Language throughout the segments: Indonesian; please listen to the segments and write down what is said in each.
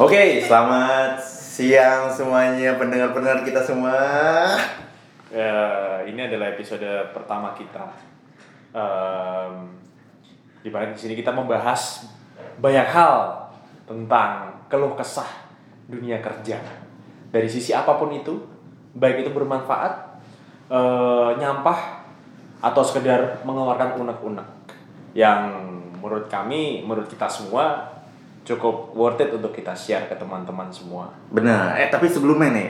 Oke, selamat siang semuanya pendengar-pendengar kita semua. Ya, ini adalah episode pertama kita. Um, di mana di sini kita membahas banyak hal tentang keluh kesah dunia kerja dari sisi apa pun itu, baik itu bermanfaat, eh, nyampah, atau sekedar mengeluarkan unek-unek yang menurut kami, menurut kita semua cukup worth it untuk kita share ke teman-teman semua. Benar. Eh tapi sebelumnya nih,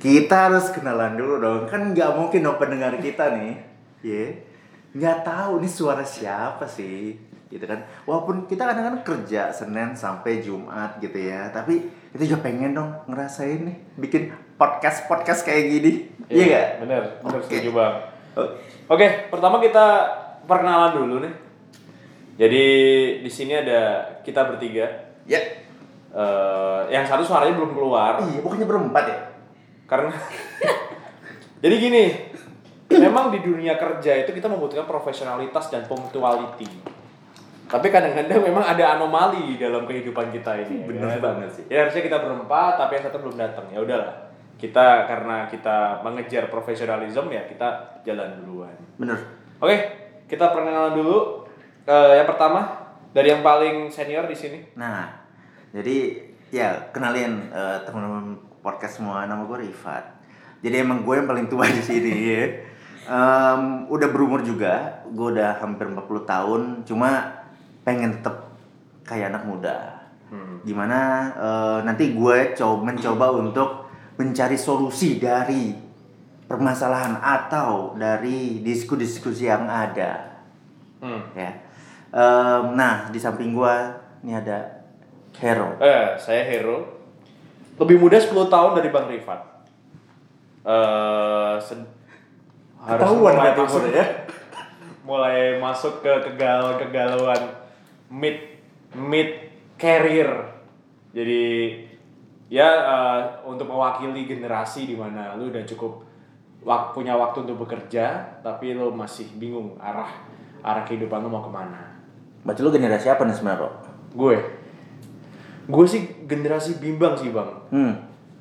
kita harus kenalan dulu dong. Kan nggak mungkin dong pendengar kita nih, ya nggak tahu nih suara siapa sih, gitu kan. Walaupun kita kadang-kadang kerja Senin sampai Jumat gitu ya, tapi kita juga pengen dong ngerasain nih bikin podcast podcast kayak gini, iya nggak? Bener, bener Oke. setuju bang. Oh, Oke, pertama kita perkenalan dulu nih. Jadi di sini ada kita bertiga. Ya, Eh, yang satu suaranya belum keluar iya bukannya berempat ya? karena. Jadi gini, memang di dunia kerja itu kita membutuhkan profesionalitas dan punctuality. Tapi kadang-kadang memang ada anomali dalam kehidupan kita ini. ya Bener kan? banget sih. Ya harusnya kita berempat, tapi yang satu belum datang. Ya udahlah. Kita karena kita mengejar profesionalisme ya kita jalan duluan. Bener. Oke, kita perkenalan dulu. Eh, yang pertama dari yang paling senior di sini. Nah, jadi ya kenalin eh, teman-teman podcast semua nama gue Rifat. Jadi emang gue yang paling tua di sini ya. Em, udah berumur juga, gue udah hampir 40 tahun, cuma pengen tetap kayak anak muda. Hmm. Di mana eh, nanti gue coba mencoba untuk mencari solusi dari permasalahan atau dari diskusi-diskusi yang ada Hmm. ya. Em, nah di samping gua ini ada Hero. Eh, saya Hero. Lebih muda 10 tahun dari Bang Rifat. Eh, sen- harus Ketahuan mulai masuk ya. mulai masuk ke kegalauan-kegalauan mid mid career. Jadi ya eh, untuk mewakili generasi di mana lu udah cukup wak- punya waktu untuk bekerja tapi lu masih bingung arah arah kehidupan lu mau ke mana. Baca lu generasi apa nih sebenarnya? Ro? Gue, gue sih generasi bimbang sih bang. Hmm.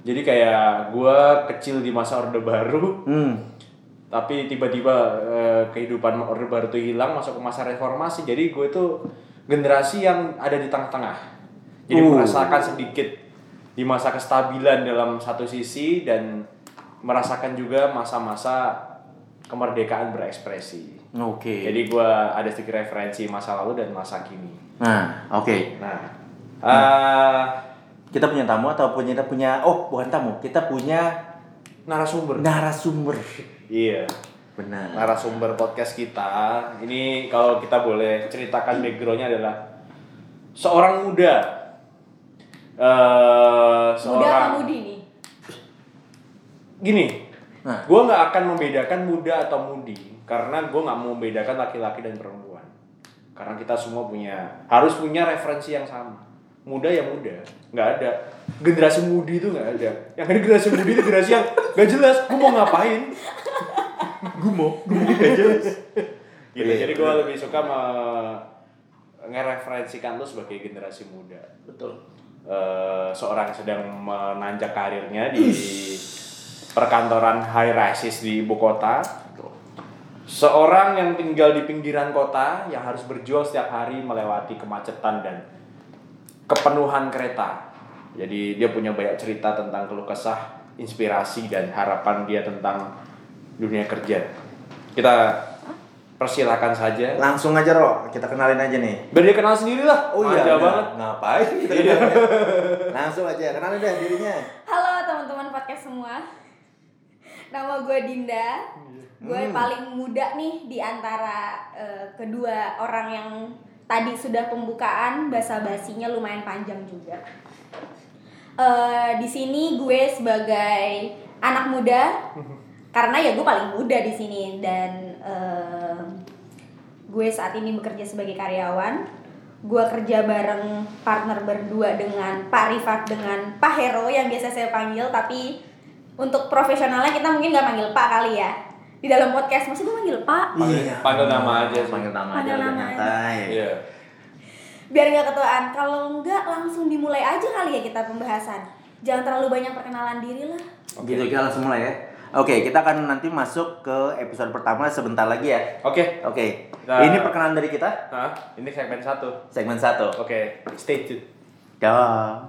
Jadi kayak gue kecil di masa Orde Baru, Hmm. tapi tiba-tiba eh, kehidupan Orde Baru itu hilang masuk ke masa reformasi. Jadi gue itu generasi yang ada di tengah-tengah. Jadi Uh. merasakan sedikit di masa kestabilan dalam satu sisi dan merasakan juga masa-masa kemerdekaan berekspresi. Oke. Jadi gue ada sedikit referensi masa lalu dan masa kini. Nah, oke. Nah, eh, Kita punya tamu atau punya kita punya oh bukan tamu, kita punya narasumber. narasumber. Iya. Benar. narasumber podcast kita ini kalau kita boleh ceritakan backgroundnya adalah seorang muda eh Muda seorang apa mudi nih? gini Nah. gue nggak akan membedakan muda atau mudi karena gue nggak mau membedakan laki-laki dan perempuan. Karena kita semua punya harus punya referensi yang sama. Muda ya muda nggak ada. Generasi mudi itu nggak ada. Yang ada generasi mudi itu generasi yang gak jelas. Gue mau ngapain? Gue mau gue mau gak jelas. Gitu. Iya, jadi gue lebih suka me- ngereferensikan lo sebagai generasi muda. Betul. eh, seorang sedang menanjak karirnya di perkantoran high rises di ibu kota. Seorang yang tinggal di pinggiran kota yang harus berjuang setiap hari melewati kemacetan dan kepenuhan kereta. Jadi dia punya banyak cerita tentang keluh kesah, inspirasi dan harapan dia tentang dunia kerja. Kita persilahkan saja. Langsung aja Ro, kita kenalin aja nih. Biar dia kenal sendiri lah. Manja benar. banget. Ngapain kita Iya. kenalin? Langsung aja, kenalin deh dirinya. Halo teman-teman podcast semua. Nama gue Dinda. Gue Hmm. paling muda nih di antara eh, kedua orang yang tadi sudah pembukaan bahasa basinya lumayan panjang juga. Eh, di sini gue sebagai anak muda karena ya gue paling muda di sini dan eh, gue saat ini bekerja sebagai karyawan gue kerja bareng partner berdua dengan Pak Rifat dengan Pak Hero yang biasa saya panggil tapi untuk profesionalnya kita mungkin nggak manggil Pak kali ya di dalam podcast masih gue manggil Pak Panggil- panggil nama aja. Panggil nama Panggil aja nama aja. nyantai. Iya. biar nggak ketuaan kalau enggak langsung dimulai aja kali ya kita pembahasan jangan terlalu banyak perkenalan diri lah Gitu kita langsung mulai ya. Oke, kita akan nanti masuk ke episode pertama sebentar lagi ya. Oke. Oke. Nah. Ini perkenalan dari kita Hah? Ini segmen satu. segmen satu. Oke, stay tune. Dah.